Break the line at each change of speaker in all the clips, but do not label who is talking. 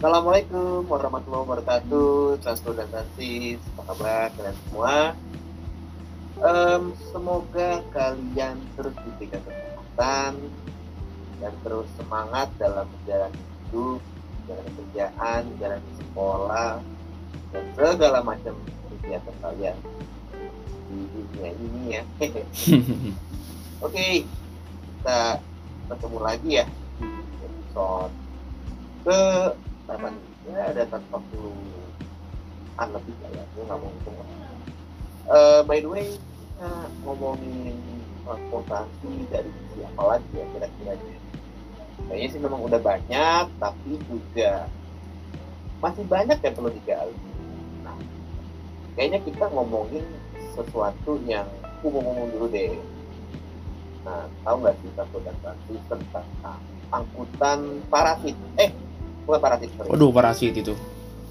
Assalamualaikum warahmatullahi wabarakatuh, Transport dan Transis, apa kabar kalian semua? Um, semoga kalian terus diberikan kesehatan dan terus semangat dalam menjalani hidup, jalan kerjaan, jalan sekolah, dan segala macam kegiatan kalian di dunia ini ya. Oke, kita ketemu lagi ya di episode ke apa nih? Ya ada 40 an lebih lah ya, gue nggak mau hitung. Uh, by the way, kita ngomongin transportasi dari sisi apa lagi ya kira-kira kayaknya sih memang udah banyak tapi juga masih banyak yang perlu digali. Nah kayaknya kita ngomongin sesuatu yang umum-umum dulu deh. Nah tahu nggak sih satu dan transit tentang angkutan parasit? Eh bukan parasit sorry.
Waduh parasit itu.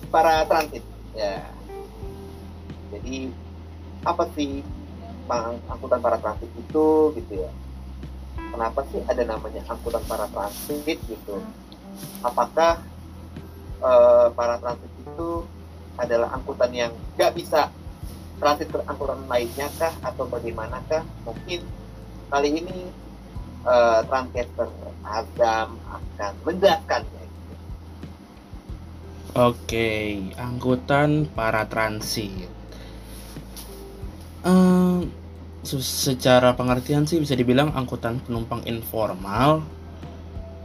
Para transit ya. Jadi apa sih angkutan para transit itu gitu ya? Kenapa sih ada namanya angkutan para transit gitu? Apakah uh, para transit itu adalah angkutan yang nggak bisa transit ke angkutan lainnya kah atau bagaimanakah? Mungkin kali ini uh, Transcaster Azam akan menjelaskannya
Oke, angkutan para transit. Um, secara pengertian sih bisa dibilang angkutan penumpang informal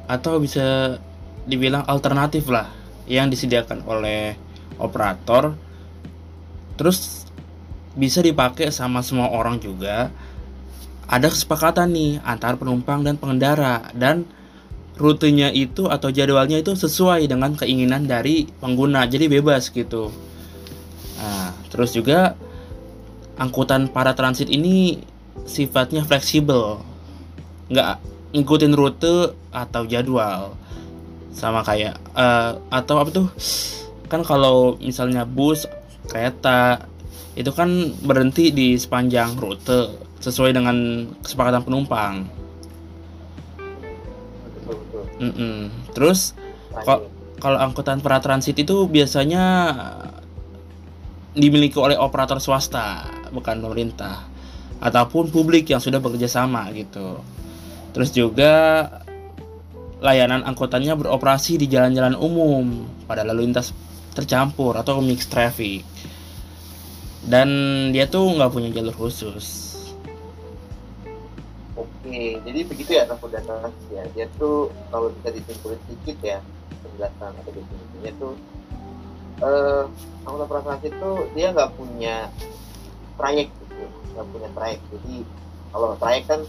atau bisa dibilang alternatif lah yang disediakan oleh operator terus bisa dipakai sama semua orang juga ada kesepakatan nih antar penumpang dan pengendara dan rutenya itu atau jadwalnya itu sesuai dengan keinginan dari pengguna. Jadi bebas gitu. Nah terus juga angkutan para transit ini sifatnya fleksibel. Nggak ngikutin rute atau jadwal. Sama kayak uh, atau apa tuh? Kan kalau misalnya bus kereta itu kan berhenti di sepanjang rute sesuai dengan kesepakatan penumpang. Mm -mm. Terus kalau angkutan para transit itu biasanya dimiliki oleh operator swasta bukan pemerintah ataupun publik yang sudah bekerja sama gitu. Terus juga layanan angkutannya beroperasi di jalan-jalan umum pada lalu lintas tercampur atau mixed traffic. Dan dia tuh nggak punya jalur khusus.
Jadi begitu ya transportasi ya. Dia tuh kalau bisa disimpulkan sedikit ya penjelasan atau definisinya tuh eh angkutan transportasi itu dia nggak punya trayek gitu nggak punya trayek jadi kalau trayek kan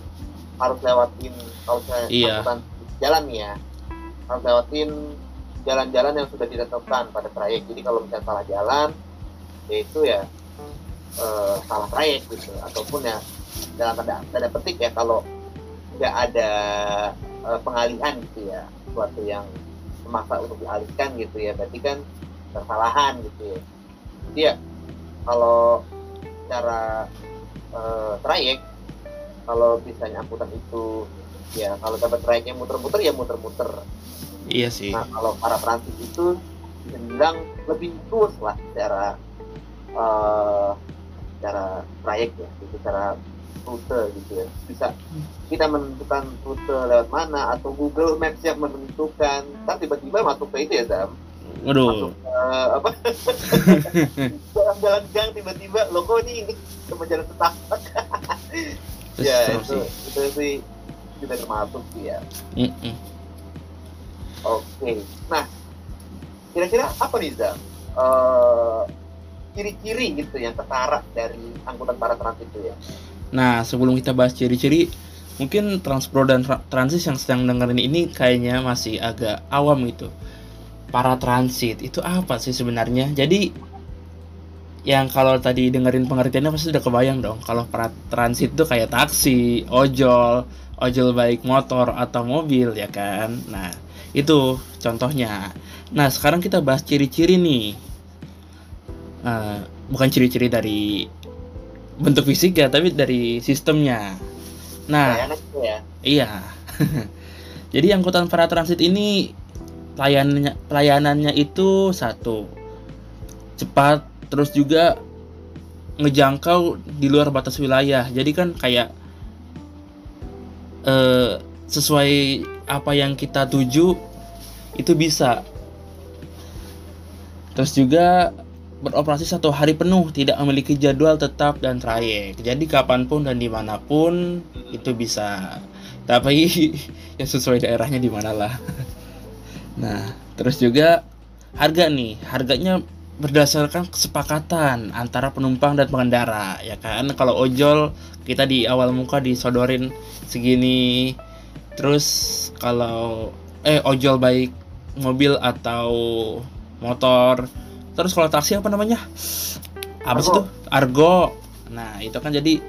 harus lewatin kalau saya
iya.
jalan ya harus lewatin jalan-jalan yang sudah ditetapkan pada trayek jadi kalau misalnya salah jalan ya itu ya uh, salah trayek gitu ataupun ya dalam tanda tanda petik ya kalau nggak ada uh, pengalihan gitu ya. Suatu yang memaksa untuk dialihkan gitu ya. Berarti kan kesalahan gitu ya. Jadi ya kalau cara uh, trayek kalau misalnya angkutan itu ya kalau dapat trayeknya muter-muter ya muter-muter.
Iya sih.
Nah kalau para transit itu dibilang lebih luas lah secara uh, secara trayek ya. Gitu cara rute gitu ya bisa kita menentukan rute lewat mana atau Google Maps yang menentukan kan tiba-tiba masuk ke itu ya Zam
Waduh.
Masuk, uh, apa? Jalan-jalan gang tiba-tiba logo ini ini sama jalan setapak. ya itu, itu sih kita termasuk sih ya. Mm -mm. Oke, nah kira-kira apa nih Zam? Uh, ciri-ciri gitu yang ketara dari angkutan para transit itu ya?
Nah sebelum kita bahas ciri-ciri, mungkin Transpro dan Transit yang sedang dengerin ini kayaknya masih agak awam gitu para transit itu apa sih sebenarnya? Jadi yang kalau tadi dengerin pengertiannya pasti udah kebayang dong kalau para transit itu kayak taksi, ojol, ojol baik motor atau mobil ya kan. Nah, itu contohnya. Nah, sekarang kita bahas ciri-ciri nih. Uh, bukan ciri-ciri dari bentuk fisik ya, tapi dari sistemnya. Nah,
ya.
iya. Jadi angkutan para transit ini pelayanannya pelayanannya itu satu cepat terus juga ngejangkau di luar batas wilayah jadi kan kayak eh, sesuai apa yang kita tuju itu bisa terus juga beroperasi satu hari penuh tidak memiliki jadwal tetap dan trayek. Jadi kapan pun dan di mana pun itu bisa. Tapi ya sesuai daerahnya di lah nah terus juga harga nih. Harganya berdasarkan kesepakatan antara penumpang dan pengendara ya kan? Kalau ojol kita di awal muka disodorin segini. Terus kalau eh ojol baik mobil atau motor terus kalau taksi apa namanya? Apa sih tuh argo. Nah itu kan jadi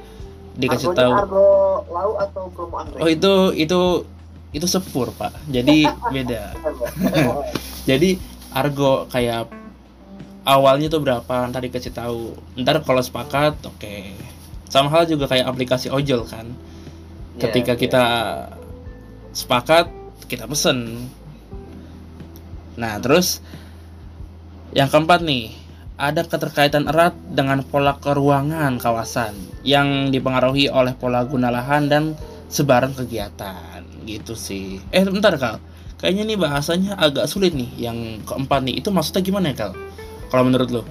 dikasih
Argonya
tahu.
Argo Lau atau Bromo Anggrek?
oh itu itu itu sepur pak. Jadi beda. Jadi argo kayak awalnya tuh berapa ntar dikasih tahu. Ntar kalau sepakat oke. Sama hal juga kayak aplikasi ojol kan.
Iya,
ketika
iya.
kita sepakat kita pesen. Nah terus yang keempat nih ada keterkaitan erat dengan pola keruangan kawasan yang dipengaruhi oleh pola guna lahan dan sebaran kegiatan. Gitu sih. Eh bentar kal. Kayaknya nih bahasanya agak sulit nih. Yang keempat nih itu maksudnya gimana ya kal? Kalau menurut lo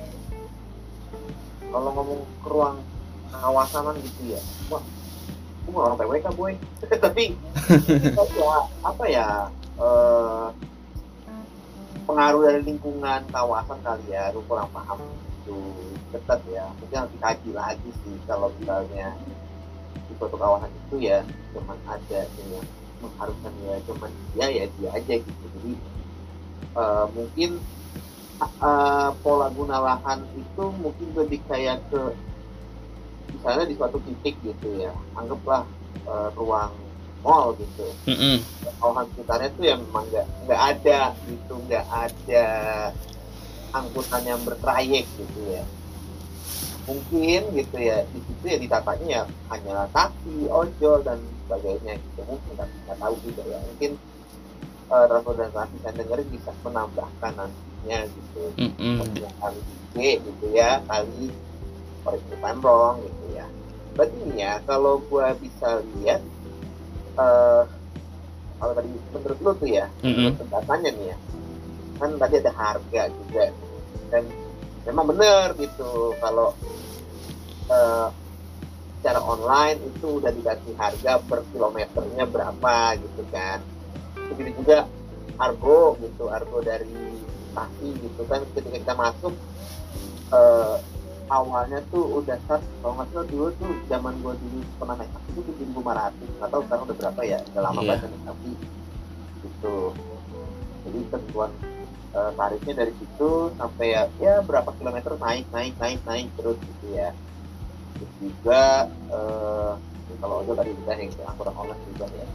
Kalau ngomong ke ruang kawasanan gitu ya, wah, gue orang PWK boy. Tapi ya, apa ya? eh, pengaruh dari lingkungan kawasan kali ya, gue kurang paham itu ketat ya. Mungkin harus dikaji lagi sih kalau misalnya di suatu kawasan itu ya cuman ada yang mengharuskan ya cuman dia ya dia aja gitu. Jadi eh, mungkin uh, pola guna lahan itu mungkin lebih kayak ke misalnya di suatu titik gitu ya anggaplah uh, ruang mall gitu.
Mm-mm.
kawasan sekitarnya tuh yang memang nggak nggak ada gitu nggak ada angkutan yang bertrayek gitu ya. Mungkin gitu ya di situ ya ditatanya ya hanyalah taksi ojol dan sebagainya gitu. Mungkin tapi nggak tahu juga ya. Mungkin uh, transportasi saya dengar bisa menambahkan nantinya gitu.
Mm-mm.
yang kali gitu ya kali koreksi pemrong gitu ya. Berarti ya kalau gua bisa lihat eh kalau tadi menurut lu tuh ya pendatannya nih ya. Kan tadi ada harga juga. Dan memang benar gitu kalau eh, secara online itu udah dikasih harga per kilometernya berapa gitu kan. Begitu juga argo gitu argo dari taksi gitu kan. Ketika kita masuk eh, awalnya tuh udah start kalau nggak salah dulu tuh zaman gua dulu pernah naik itu tujuh lima ratus nggak tahu sekarang udah berapa ya udah lama
Iya.
banget taksi gitu jadi tentuan eh, tarifnya dari situ sampai ya, ya berapa kilometer naik naik naik naik terus gitu ya terus juga eh, kalau ojol tadi juga yang angkutan online juga ya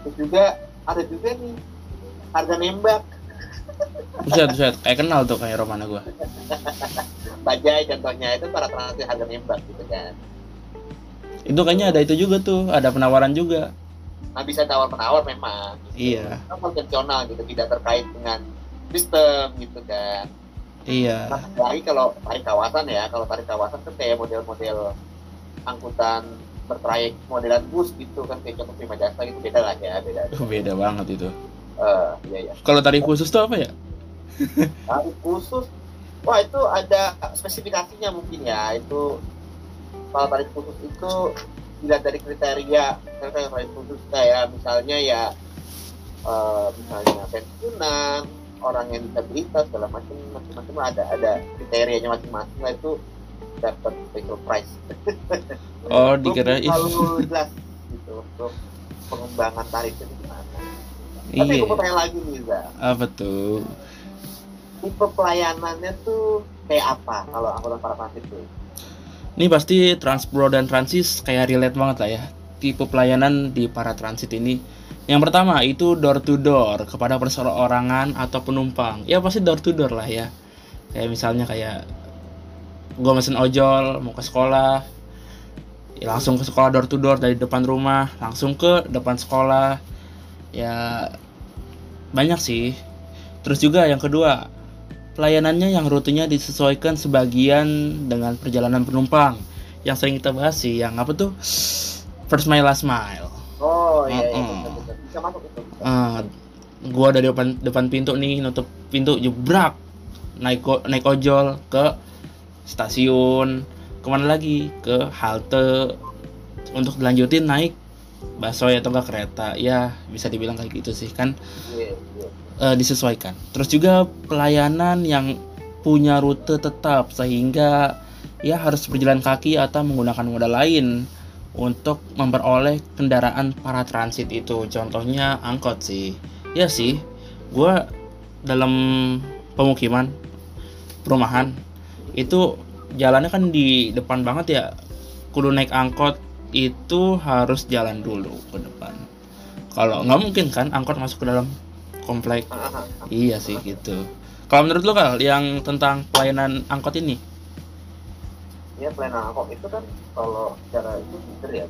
terus juga ada juga nih harga nembak
Buset, buset. Kayak kenal tuh kayak romana gua.
bajai contohnya itu para transaksi harga nembak gitu kan
Itu kayaknya ada itu juga tuh, ada penawaran juga.
nah bisa tawar menawar memang gitu.
Iya.
Konvensional gitu tidak terkait dengan sistem gitu kan
Iya.
nah, lagi kalau tarik kawasan ya kalau tarik kawasan kan kayak model-model angkutan bertrayek modelan bus gitu kan kayak contoh prima jasa gitu beda lah ya beda
Beda banget itu.
Eh, iya ya
Kalau tarif khusus tuh apa ya?
tarif khusus wah itu ada spesifikasinya mungkin ya. Itu kalau tarif khusus itu dilihat dari kriteria kriteria tarif khusus kayak misalnya ya eh, misalnya pensiunan orang yang disabilitas segala macam macam-macam ada ada kriterianya masing-masing lah itu dapat special price.
Oh, dikira
terlalu jelas gitu untuk pengembangan tarifnya itu gimana. Tapi
Iya.
aku mau tanya lagi nih Za
Apa tuh?
Tipe pelayanannya tuh kayak apa kalau angkutan transit tuh
Ini pasti Transpro dan Transis kayak relate banget lah ya. Tipe pelayanan di para transit ini. Yang pertama itu door to door kepada perseorangan atau penumpang. Ya pasti door to door lah ya. Kayak misalnya kayak gue mesen ojol mau ke sekolah, ya langsung ke sekolah door to door dari depan rumah langsung ke depan sekolah. Ya banyak sih. Terus juga yang kedua, pelayanannya yang rutenya disesuaikan sebagian dengan perjalanan penumpang. Yang sering kita bahas sih, yang apa tuh? First mile last mile.
Oh iya, iya
Mm-mm.
betul, betul. bisa masuk itu. Bisa.
Ah, gua dari depan depan pintu nih nutup pintu jebrak naik naik ojol ke stasiun ke mana lagi ke halte untuk dilanjutin naik busway atau enggak kereta ya bisa dibilang kayak gitu sih kan
Iya, iya.
Eh, disesuaikan. Terus juga pelayanan yang punya rute tetap sehingga ya harus berjalan kaki atau menggunakan moda lain untuk memperoleh kendaraan para transit itu. Contohnya angkot sih. Ya sih gua dalam pemukiman perumahan itu jalannya kan di depan banget ya. Kudu naik angkot itu harus jalan dulu ke depan. Kalau nggak mungkin kan angkot masuk ke dalam komplek
Ah, ah, ah.
Iya sih gitu. Kalau menurut lo kal yang tentang pelayanan angkot ini?
ya pelayanan angkot itu kan kalau secara itu bener ya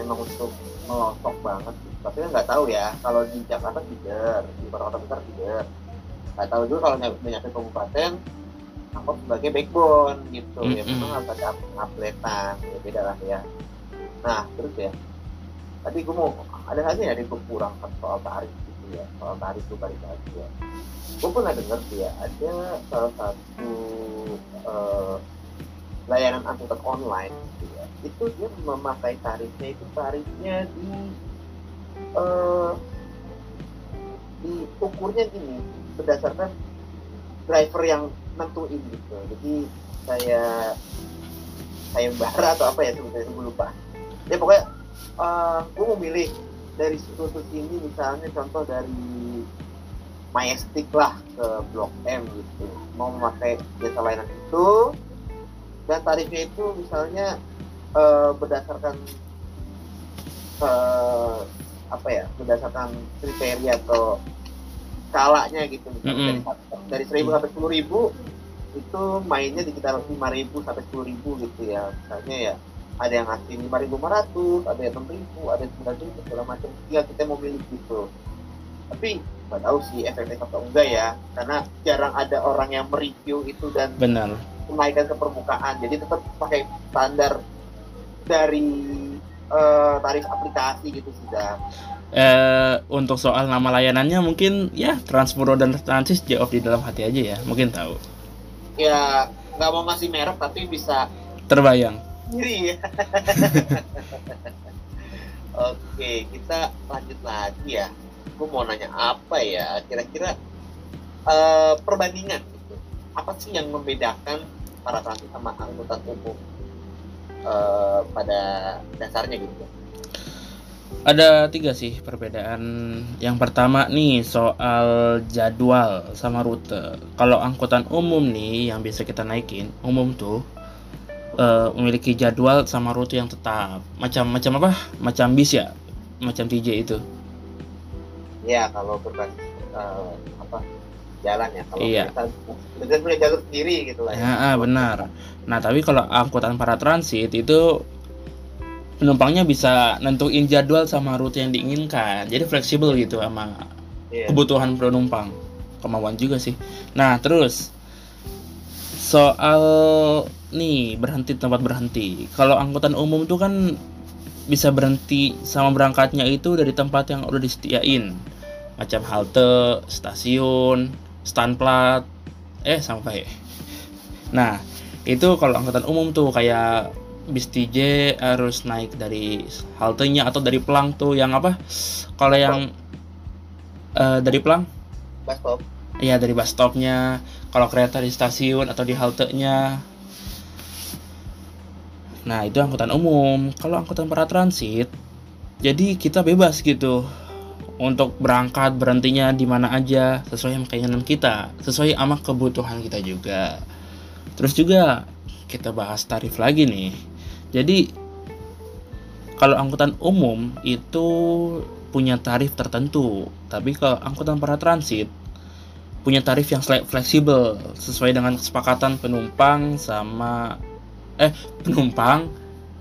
memang untuk melosok banget tapi kan nggak tahu ya kalau di Jakarta tidak di kota-kota besar tidak nggak tahu juga kalau nyampe nyampe kabupaten angkot sebagai backbone gitu ya
Mm-mm.
memang harus ada updatean ya beda lah ya nah terus ya tadi gue mau ada lagi ya gue kurang soal tarif ya soal tarif itu lagi ya. Gue pernah dengar sih ya ada salah satu eh, layanan angkutan online gitu ya. Itu dia memakai tarifnya itu tarifnya di eh di ukurnya gini berdasarkan driver yang nentuin gitu. Jadi saya saya bara atau apa ya sebetulnya gue lupa. Ya pokoknya eh gue mau milih dari situs ini misalnya contoh dari Majestic lah ke Blok M gitu. Mau memakai jasa layanan itu dan tarifnya itu misalnya eh, berdasarkan eh, apa ya berdasarkan kriteria atau skalanya gitu. Misalnya
Mm-mm.
dari dari seribu sampai sepuluh ribu itu mainnya di sekitar lima ribu sampai sepuluh ribu gitu ya. Misalnya ya ada yang ngasih lima ribu lima ratus ada yang enam ribu ada yang sembilan ribu segala macam tinggal kita mau milih gitu tapi nggak tahu sih efektif atau enggak ya karena jarang ada orang yang mereview itu dan
Benar.
menaikkan ke permukaan jadi tetap pakai standar dari eh, tarif aplikasi gitu sudah
Eh untuk soal nama layanannya mungkin ya Transpuro dan Transis jawab di dalam hati aja ya. Mungkin tahu.
ya nggak mau ngasih merek tapi bisa
Terbayang.
Sendiri. Ya oke kita lanjut lagi ya. Gue mau nanya apa ya? Kira-kira eh, perbandingan gitu. Apa sih yang membedakan para transit sama angkutan umum eh, pada dasarnya gitu?
Ada tiga sih perbedaan. Yang pertama nih soal jadwal sama rute. Kalau angkutan umum nih yang bisa kita naikin, umum tuh eh, memiliki jadwal sama rute yang tetap. Macam macam apa? Macam bis ya, macam TJ itu.
ya kalau berbasis eh, apa jalan ya kalau
Iya.
kita punya jalur sendiri gitu lah ya.
Ya, benar. Nah, tapi kalau angkutan para transit itu penumpangnya bisa nentuin jadwal sama rute yang diinginkan. Jadi fleksibel gitu sama
Iya.
kebutuhan penumpang. Kemauan juga sih. Nah, terus soal nih berhenti tempat berhenti. Kalau angkutan umum tuh kan bisa berhenti sama berangkatnya itu dari tempat yang udah disediain. Macam halte, stasiun, stand plat, eh sampai. Nah, itu kalau angkutan umum tuh kayak bis TJ harus naik dari haltenya atau dari pelang tuh yang apa? Kalau yang eh, dari pelang
bus stop
Iya dari bus stopnya, kalau kereta di stasiun atau di haltenya. Nah itu angkutan umum. Kalau angkutan para transit, jadi kita bebas gitu untuk berangkat berhentinya di mana aja sesuai sama keinginan kita, sesuai sama kebutuhan kita juga. Terus juga kita bahas tarif lagi nih. Jadi kalau angkutan umum itu punya tarif tertentu, tapi kalau angkutan para transit punya tarif yang fleksibel sesuai dengan kesepakatan penumpang sama eh penumpang,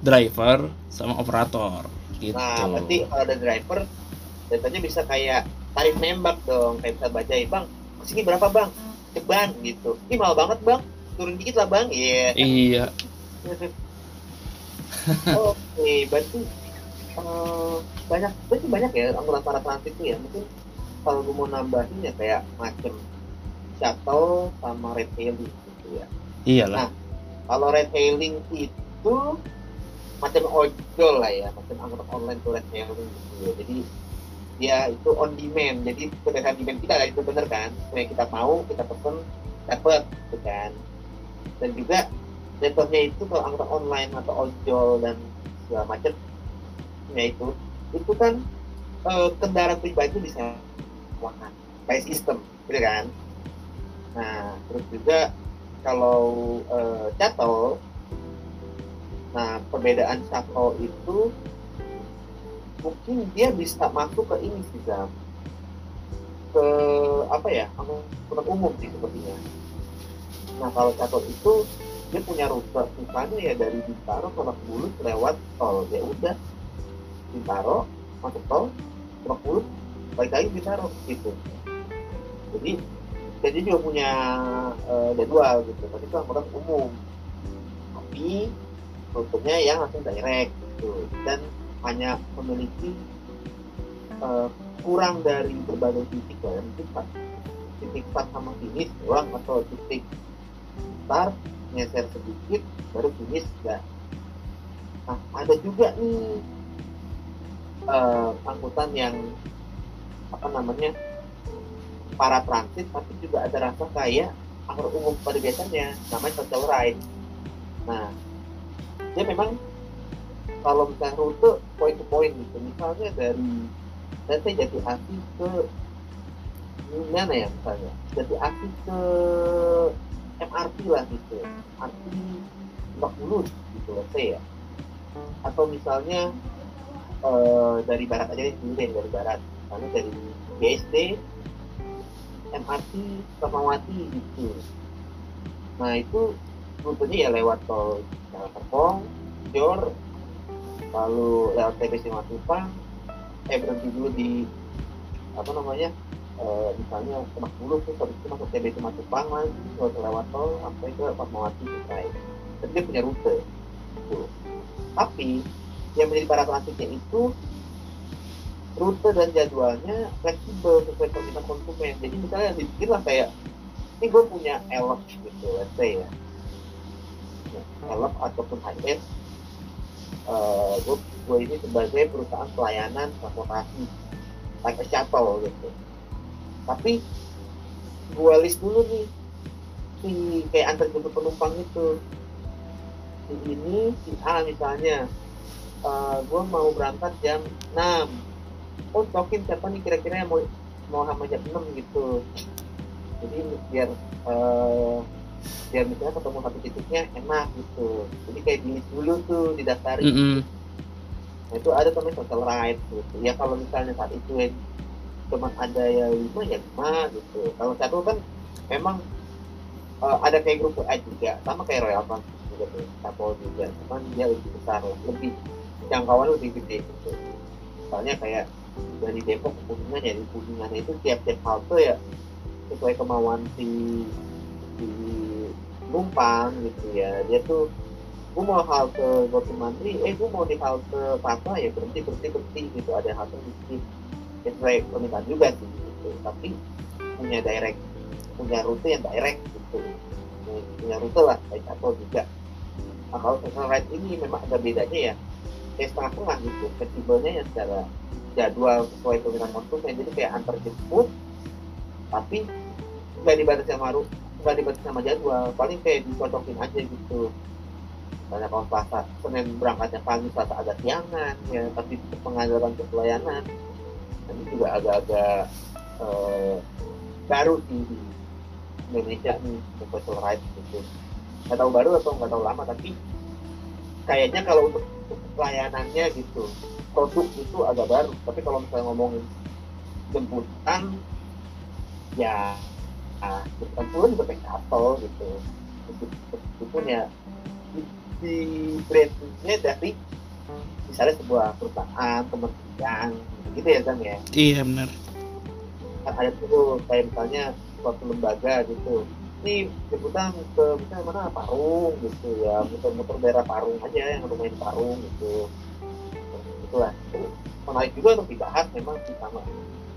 driver sama operator. Gitu.
Nah, berarti kalau ada driver, datanya bisa kayak tarif nembak dong. Kayak bisa baca, bang, segini berapa bang? Ceban gitu. Ini mahal banget bang. Turun dikit lah bang. Iya.
Iya.
Oke berarti eh, banyak berarti banyak ya angkutan para transit itu ya. Mungkin kalau gue mau nambahin ya kayak macam shuttle sama red hailing gitu ya.
Iyalah
kalau red hailing itu macam ojol lah ya macam angkutan online tuh red hailing gitu. Ya jadi dia itu on demand. Jadi berdasarkan demand kita kan itu bener kan? Yang kita mau kita pesen dapet gitu kan? Dan juga jatuhnya itu kalau angkutan online atau ojol dan segala macam ya itu itu kan eh, kendaraan pribadi bisa makan by sistem gitu kan? Nah terus juga kalau eh, shuttle nah perbedaan shuttle itu mungkin dia bisa masuk ke ini sih ke apa ya angkutan umum sih sepertinya. Nah kalau shuttle itu dia punya rute misalnya ya dari Bintaro ke Bulus lewat tol. Ya udah Bintaro masuk tol Lebak Bulus balik lagi Bintaro gitu. Jadi jadi juga punya eh, jadwal gitu. Tapi itu angkutan umum. Tapi rutenya yang langsung direct gitu. Dan hanya memiliki eh, kurang dari berbagai titik ya mungkin pak titik start sama finish doang atau titik start ngeser sedikit baru finish ya nah ada juga nih eh, angkutan yang apa namanya para transit tapi juga ada rasa kayak angkutan umum pada biasanya namanya social ride. Nah dia memang kalau misalnya rute point to point gitu. Misalnya dari dan saya jati asih ke mana ya misalnya? Jati asih ke MRT lah gitu. MRT Lebak Bulus gitu let's say ya. Atau misalnya eh, dari barat aja deh dari barat. Misalnya dari BSD MRT Fatmawati gitu. Nah itu rutenya ya lewat tol Jalan Serpong Jor lalu lewat TBC Matupang eh berhenti dulu di apa namanya eh, misalnya Lebak Bulus terus habis itu masuk TBC Matupang lagi terus lewat tol sampai ke Fatmawati selesai jadi dia punya rute gitu. tapi yang menjadi para transitnya itu rute dan jadwalnya fleksibel sesuai permintaan konsumen. Jadi misalnya dibikin lah kayak ini gue punya elf gitu let's say ya. Elf ataupun HS uh, gue, gue ini sebagai perusahaan pelayanan transportasi like a shuttle gitu. Tapi gue list dulu nih si kayak antar jemput penumpang itu. Si ini si A misalnya uh, gue mau berangkat jam 6 oh cokin siapa nih kira-kira yang mau mau sama jam 6 gitu. Jadi biar eh, biar misalnya ketemu satu titiknya enak gitu. Jadi kayak di dulu tuh didaftarin.
Mm-mm.
nah, itu ada namanya social right gitu. Ya kalau misalnya saat itu yang cuma ada ya lima ya lima gitu. Kalau satu kan memang eh, ada kayak grup A juga. Sama kayak Royal Transit juga tuh Kapol juga. Cuman dia lebih besar lebih jangkauan lebih gede gitu. Soalnya kayak dari Depok ke Kuningan ya di Kuningan itu tiap-tiap halte ya sesuai kemauan si si numpang gitu ya. Dia tuh gue mau halte Gorti Mandri eh gue mau di halte Papa ya berhenti berhenti berhenti gitu. Ada halte di ya, sesuai permintaan juga sih gitu. Tapi punya direct punya rute yang direct gitu. Punya rute lah kayak atau juga. Nah, kalau personal ride ini memang ada bedanya ya kayak setengah-setengah gitu fleksibelnya yang secara jadwal sesuai permintaan konsumen jadi kayak antar jemput tapi nggak dibatasi sama nggak dibatasi sama jadwal paling kayak dicocokin aja gitu. Misalnya kalau selasa senin berangkatnya pagi selasa agak siangan ya tapi tetap mengandalkan ke pelayanan. Nah, ini juga agak-agak eh, baru di Indonesia nih special rights gitu. Nggak tahu baru atau nggak tahu lama tapi kayaknya kalau untuk untuk pelayanannya gitu produk itu agak baru. Tapi kalau misalnya ngomongin jemputan ya ah, jemputan pun juga pakai shuttle gitu. Meskipun ya di, brandnya dari misalnya sebuah perusahaan kementerian gitu ya Zam ya.
Iya benar.
Kan ada tuh kayak misalnya suatu lembaga gitu. Ini liputan ke misalnya mana? Parung gitu ya. Muter-muter daerah Parung aja yang main Parung gitu itu menarik juga untuk dibahas memang sama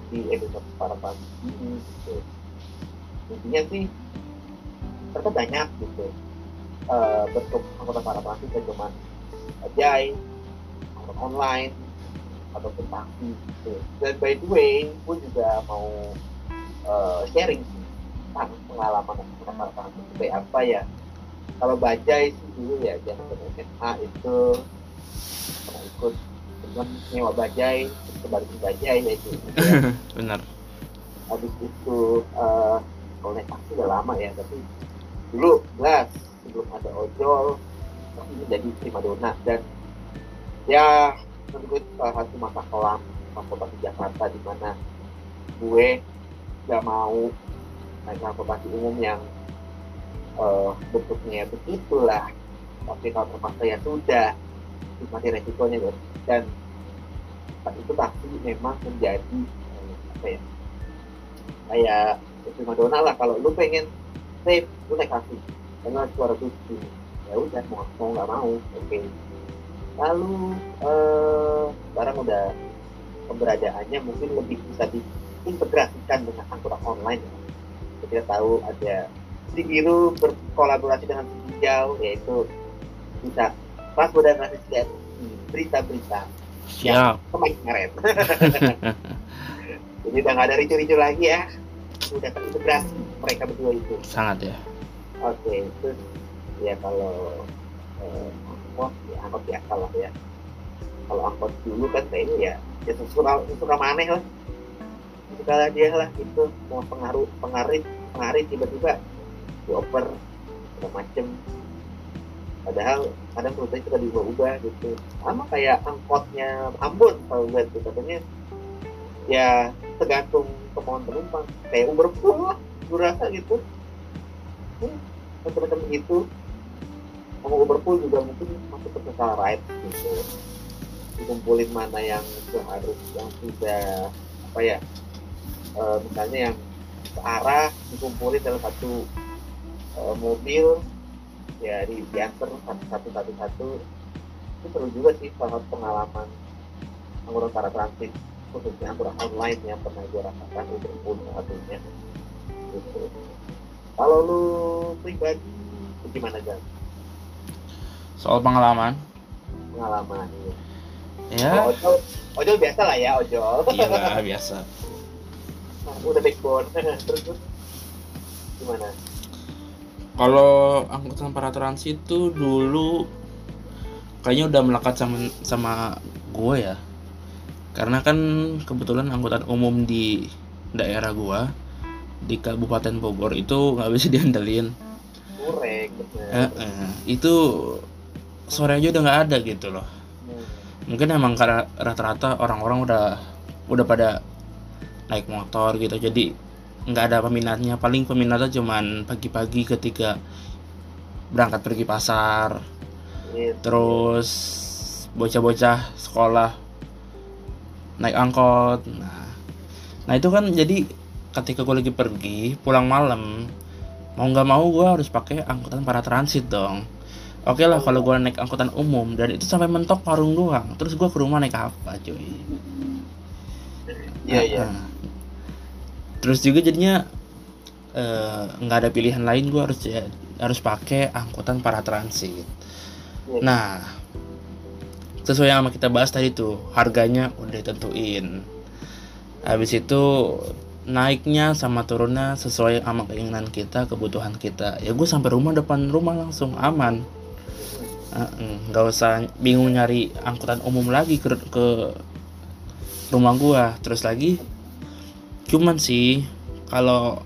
di episode para pagi ini gitu. Intinya sih ternyata banyak gitu. Uh, bentuk anggota para pagi itu cuma ajai online ataupun taksi gitu. Dan by the way pun juga mau uh, sharing tentang pengalaman anggota para pagi seperti apa ya. Kalau bajai sih dulu ya jangan SMA itu pernah ikut dengan nyewa bajai kembali ke bajai ya itu
benar.
Habis itu uh, kalau naik taksi udah lama ya tapi dulu jelas sebelum ada ojol ini jadi primadona dan ya menurut salah satu masa kelam transportasi Jakarta di mana gue gak mau naik transportasi umum yang uh, bentuknya begitulah. Tapi kalau terpaksa ya sudah nikmati resikonya guys dan itu taksi memang menjadi eh, apa ya kayak primadona lah kalau lu pengen save lu naik taksi dengan suara tujuh ya udah mau mau nggak mau oke okay. lalu eh, sekarang udah keberadaannya mungkin lebih bisa diintegrasikan dengan angkutan online ya. kita tahu ada si biru berkolaborasi dengan si hijau yaitu bisa pas udah ngasih lihat berita-berita.
Yang
kemarin. Jadi udah nggak ada ricu-ricu lagi ya. Sudah terintegrasi mereka berdua itu.
Sangat ya.
Oke okay, terus ya kalau eh, angkot ya angkot biasa lah ya. Kalau angkot dulu kan kayaknya ya ya suka suka maneh lah. Suka dia lah itu mau pengaruh pengarit pengarit tiba-tiba dioper segala macem padahal kadang rutenya sudah diubah-ubah gitu. Sama kayak angkotnya Ambon kalau lihat gitu katanya ya tergantung kemauan penumpang. Kayak Uber Pool lah gue rasa gitu. Hmm, macam-macam gitu. Mau Uber Pool juga mungkin masuk ke total ride gitu. Dikumpulin mana yang seharus yang sudah apa ya e, misalnya yang searah dikumpulin dalam satu e, mobil ya di diantar satu satu satu satu itu seru juga sih salah pengalaman anggota para transit khususnya angkutan online yang pernah gue rasakan Uber Pool satunya gitu. Kalau lu pribadi gimana Jan?
soal pengalaman?
Pengalaman iya.
ya.
Oh, ojol, ojol biasa lah ya ojol.
Iya biasa.
Nah, udah backbone. Terus? Gimana
kalau angkutan para transit itu dulu kayaknya udah melekat sama sama gue ya. Karena kan kebetulan angkutan umum di daerah gue di Kabupaten Bogor itu nggak bisa diandelin. Eh, eh, itu sore aja udah nggak ada gitu loh.
Hmm.
mungkin emang karena rata-rata orang-orang udah udah pada naik motor gitu. Jadi nggak ada peminatnya. Paling peminatnya cuman pagi-pagi ketika berangkat pergi pasar.
Gitu.
terus bocah-bocah sekolah naik angkot. Nah nah itu kan jadi ketika gue lagi pergi pulang malam mau nggak mau gue harus pakai angkutan para transit dong. Oke lah kalau gue naik angkutan umum dan itu sampai mentok warung doang. Terus gue ke rumah naik apa cuy?
Iya iya.
Nah, terus juga jadinya eh, nggak ada pilihan lain gue harus ya- harus pakai angkutan para transit. Nah sesuai yang sama kita bahas tadi tuh harganya udah ditentuin. Habis itu naiknya sama turunnya sesuai sama keinginan kita kebutuhan kita. Ya gue sampai rumah depan rumah langsung aman. Nggak usah bingung nyari angkutan umum lagi ke, ke rumah gua. Terus lagi cuman sih kalau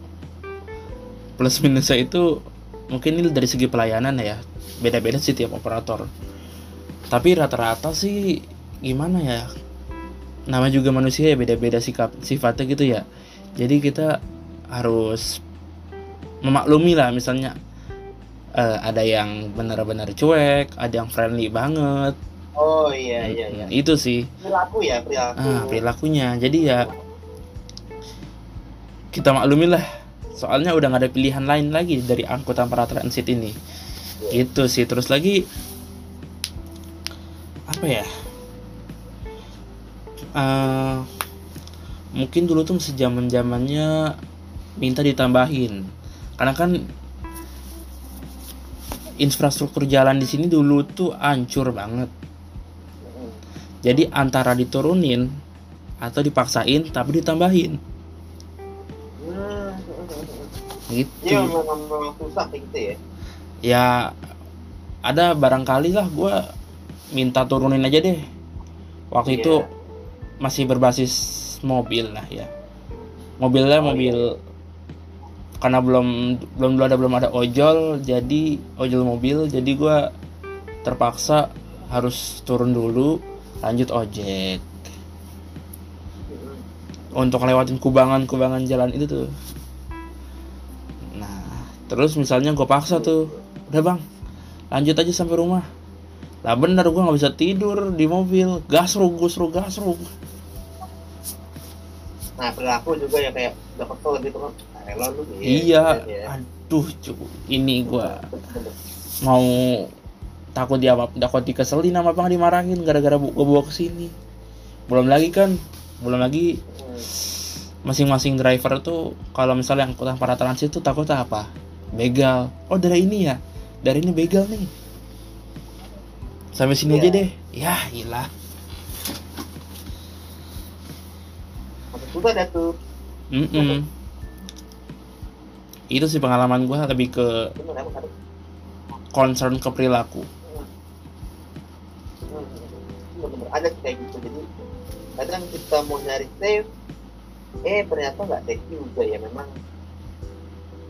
plus minusnya itu mungkin ini dari segi pelayanan ya. Beda-beda sih tiap operator. Tapi rata-rata sih gimana ya? Nama juga manusia ya beda-beda sikap sifatnya gitu ya. Jadi kita harus memaklumi lah misalnya eh, ada yang benar-benar cuek ada yang friendly banget.
Oh iya iya iya.
Nah, itu sih.
Perilaku ya perilaku.
Ah perilakunya. Jadi ya kita maklumi lah soalnya udah nggak ada pilihan lain lagi dari angkutan para transit ini.
Iya.
itu sih. Terus lagi apa ya? Eh, mungkin dulu tuh masih zaman zamannya minta ditambahin. Karena kan infrastruktur jalan di sini dulu tuh hancur banget. Jadi antara diturunin atau dipaksain tapi ditambahin gitu
Iya memang, memang susah gitu ya.
ya ada barangkali lah gue minta turunin aja deh waktu
Iya.
itu masih berbasis mobil lah ya mobilnya
Oh,
mobil karena belum belum ada belum ada ojol jadi ojol mobil jadi gue terpaksa harus turun dulu lanjut ojek untuk lewatin kubangan-kubangan jalan itu tuh. Terus misalnya gue paksa tuh, udah bang, lanjut aja sampai rumah. Lah bener gue nggak bisa tidur di mobil, gasrug, gasrug, gasrug.
Nah perilaku juga ya kayak udah kesel gitu kan. Nah, lu
Iya,
ya.
aduh cu, ini gue mau takut dia apa, takut dikeselin sama bang dimarahin gara-gara gue bawa ke sini. Belum lagi kan, belum lagi
Hmm.
masing-masing driver tuh kalau misalnya angkutan para transit tuh takut apa? Begal. Oh dari ini ya, dari ini begal nih. Sampai sini
Iya.
aja deh. Ya ilah.
Maksud juga ada tuh.
Mm-mm. Itu sih pengalaman gua lebih ke concern ke perilaku.
Bener-bener ada sih kayak gitu. Jadi kadang kita mau nyari safe, eh ternyata nggak safe juga ya. Memang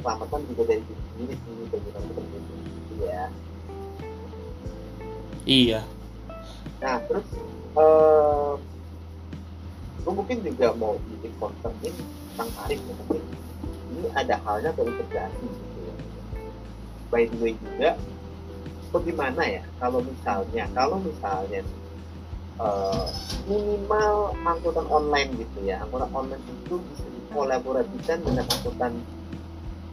keselamatan juga dari diri sendiri sih kita sendiri. Ya.
Iya.
Nah terus eh gue mungkin juga mau bikin konten ini tentang tarif ya. mungkin ini ada halnya terintegrasi gitu ya. By the way juga bagaimana ya kalau misalnya kalau misalnya eh, minimal angkutan online gitu ya angkutan online itu bisa dikolaborasikan dengan angkutan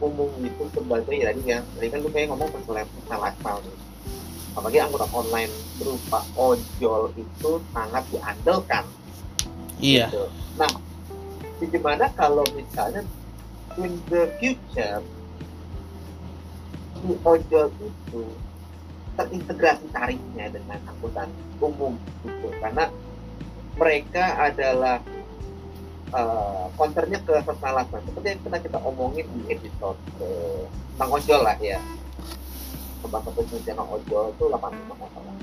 umum itu sebagai ya tadi ya tadi kan lu kayak ngomong masalah aspal nih apalagi angkutan online berupa ojol itu sangat diandalkan
Iya.
gitu. Nah, bagaimana kalau misalnya in the future si ojol itu terintegrasi tarifnya dengan angkutan umum gitu karena mereka adalah konternya ke persalatan seperti yang pernah kita omongin di episode eh, tentang ojol lah ya. Tentang kepentingan ojol itu 85 masalah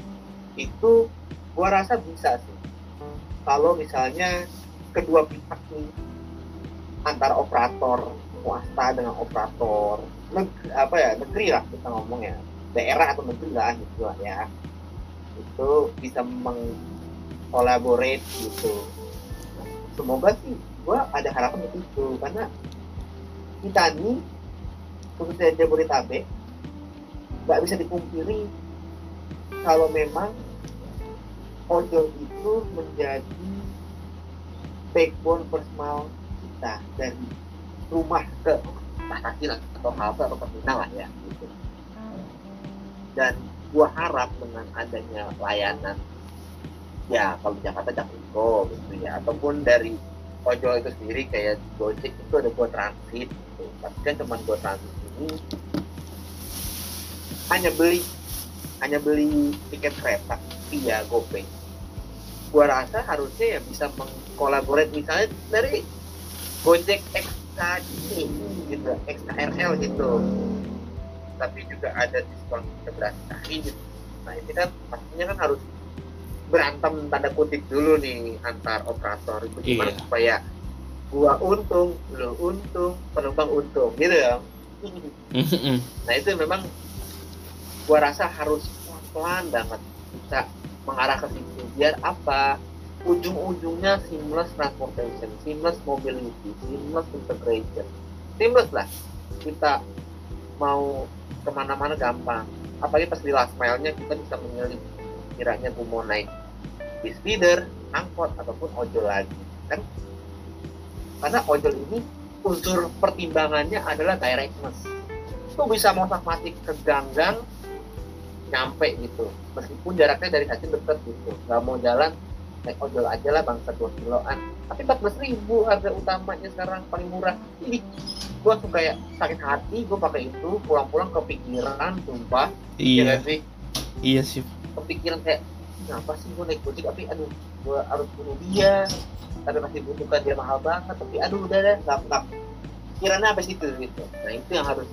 itu gua rasa bisa sih. Kalau misalnya kedua pihak nih antara operator swasta dengan operator negeri, apa ya negeri lah kita ngomong ya. Daerah atau negeri lah gitu lah ya. Itu bisa mengkolaborate gitu semoga sih gua ada harapan ke situ karena kita nih khususnya Jabodetabek nggak bisa dipungkiri kalau memang ojol itu menjadi backbone personal kita dari rumah ke stasiun atau halte atau terminal lah ya gitu. dan gua harap dengan adanya layanan ya kalau di Jakarta Jaklingko gitu ya ataupun dari ojol itu sendiri kayak Gojek itu ada gua transit gitu. tapi kan cuma gua transit ini hanya beli hanya beli tiket kereta via GoPay gua rasa harusnya ya bisa mengkolaborate misalnya dari Gojek XKD gitu XKRL gitu tapi juga ada diskon integrasi gitu. nah ini kan pastinya kan harus berantem tanda kutip dulu nih antar operator. Itu gimana
Iya.
supaya gua untung lu untung penumpang untung gitu ya. Nah itu memang gua rasa harus pelan-pelan banget bisa mengarah ke situ. Biar apa? Ujung-ujungnya seamless transportation seamless mobility seamless integration. Seamless lah. Kita mau ke mana-mana gampang. Apalagi pas di last mile-nya kita bisa memilih kiranya gue mau naik bis feeder, angkot ataupun ojol lagi kan? Karena ojol ini unsur pertimbangannya adalah directness. Itu bisa motak matik ke ganggang nyampe gitu. Meskipun jaraknya dari stasiun deket gitu. Nggak mau jalan naik ojol aja lah bangsa dua kiloan. Tapi empat belas ribu harga utamanya sekarang paling murah. Ini gue tuh kayak sakit hati gue pakai itu pulang-pulang kepikiran sumpah.
Iya.
nggak sih?
Iya sih
kepikiran kayak kenapa sih gue naik gojek tapi aduh gue harus bunuh dia. Tapi masih butuhkan dia mahal banget tapi aduh udah deh nggak nggak. Kiranya apa situ gitu. Nah itu yang harus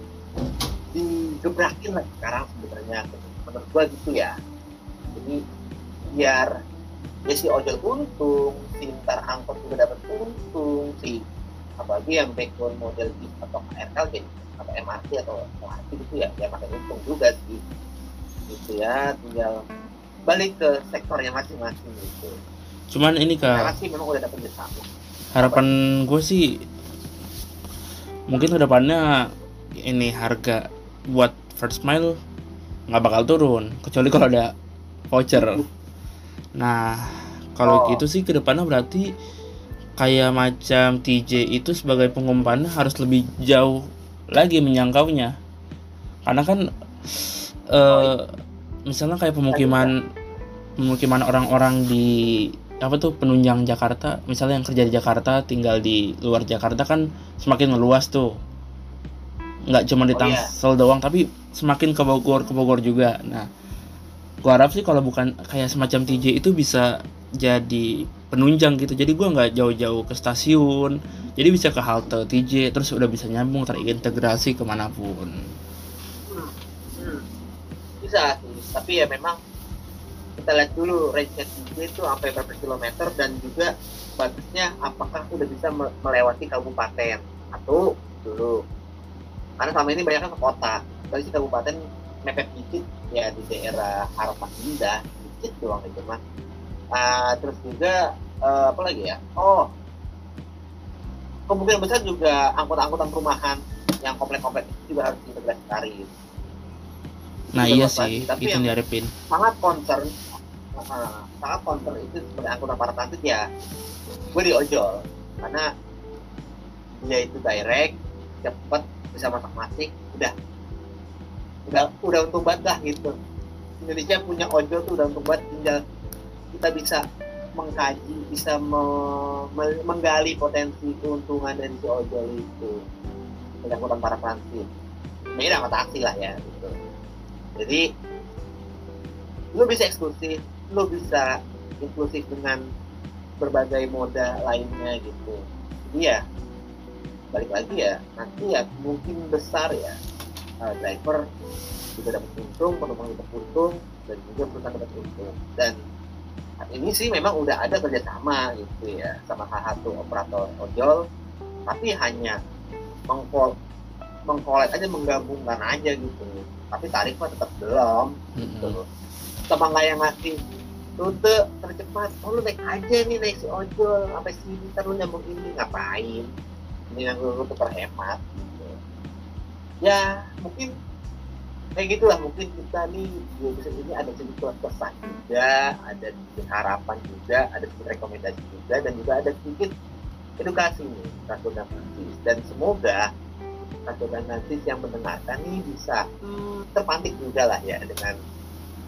digebrakin lah sekarang sebenarnya. Menurut gue gitu ya. Jadi biar ya si ojol untung si ntar angkot juga dapat untung si apalagi yang backbone model bis atau KRL jadi atau MRT atau MRT gitu ya ya pakai untung juga sih gitu ya tinggal balik ke sektornya masing-masing gitu.
Cuman ini
karena
kak
sih memang udah
harapan gue sih mungkin ke depannya ini harga buat first mile nggak bakal turun kecuali kalau ada voucher. Nah kalau
Oh.
gitu sih ke depannya berarti kayak macam TJ itu sebagai pengumpannya harus lebih jauh lagi menyangkaunya. Karena kan eh misalnya kayak pemukiman pemukiman orang-orang di apa tuh penunjang Jakarta misalnya yang kerja di Jakarta tinggal di luar Jakarta kan semakin meluas tuh nggak cuma di
Oh, iya.
Tangsel doang tapi semakin ke Bogor ke Bogor juga nah gua harap sih kalau bukan kayak semacam TJ itu bisa jadi penunjang gitu jadi gua nggak jauh-jauh ke stasiun jadi bisa ke halte TJ terus udah bisa nyambung terintegrasi ke
mana pun. Bisa sih. Tapi ya memang kita lihat dulu range nya itu sampai berapa kilometer dan juga batasnya apakah udah bisa me- melewati kabupaten atau dulu. Karena selama ini banyak ke kota. Dari si kabupaten mepet dikit ya di daerah Harapan Indah dikit doang itu mah Ah, terus juga eh, apa lagi ya? Oh kemungkinan besar juga angkutan-angkutan perumahan yang komplek-komplek juga harus integrasi tarif
nah iya sih
tapi
itu
yang
diharapin
sangat concern uh, sangat concern itu sebagai angkutan para transit ya gue di ojol karena dia itu direct cepet bisa masak masik udah. Udah udah untung banget lah gitu. Indonesia punya ojol tuh udah untung banget tinggal kita bisa mengkaji bisa me- me- menggali potensi keuntungan dari si ojol itu. Dari angkutan para transit ini angkot taksi lah ya gitu jadi lu bisa eksklusif lu bisa inklusif dengan berbagai moda lainnya gitu. Jadi ya balik lagi ya nanti ya mungkin besar ya uh, driver juga dapat untung penumpang dapat untung dan juga perusahaan dapat untung. Dan ini sih memang udah ada kerjasama gitu ya sama salah satu operator ojol tapi hanya mengkol mengkolek aja menggabungkan aja gitu tapi tarif mah tetap belum gitu. Loh sama nggak yang ngasih rute tercepat oh lu naik aja nih naik si ojol sampai sini ntar lu nyambung ini ngapain? Ini yang lu rute terhemat gitu. Ya mungkin kayak gitulah mungkin kita nih di episode ini ada sedikit pesan juga ada sedikit harapan juga ada sedikit rekomendasi juga dan juga ada sedikit edukasi nih dan semoga Dan Francis yang mendengarkan nih bisa hmm, terpantik juga lah ya dengan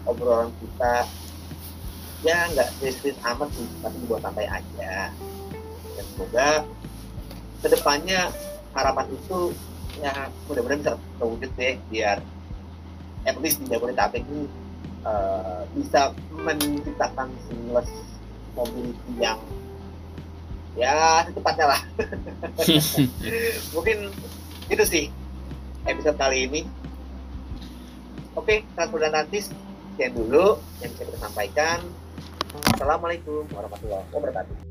obrolan kita. Ya nggak serius amat sih tapi dibuat santai aja. Dan semoga ke depannya harapan itu ya mudah-mudahan bisa terwujud deh biar at least di Jabodetabek ini eh, bisa menciptakan seamless mobility yang ya secepatnya lah. Mungkin itu sih episode kali ini. Oke Transfer dan Nantis sekian dulu yang bisa kita sampaikan. Assalamualaikum warahmatullahi wabarakatuh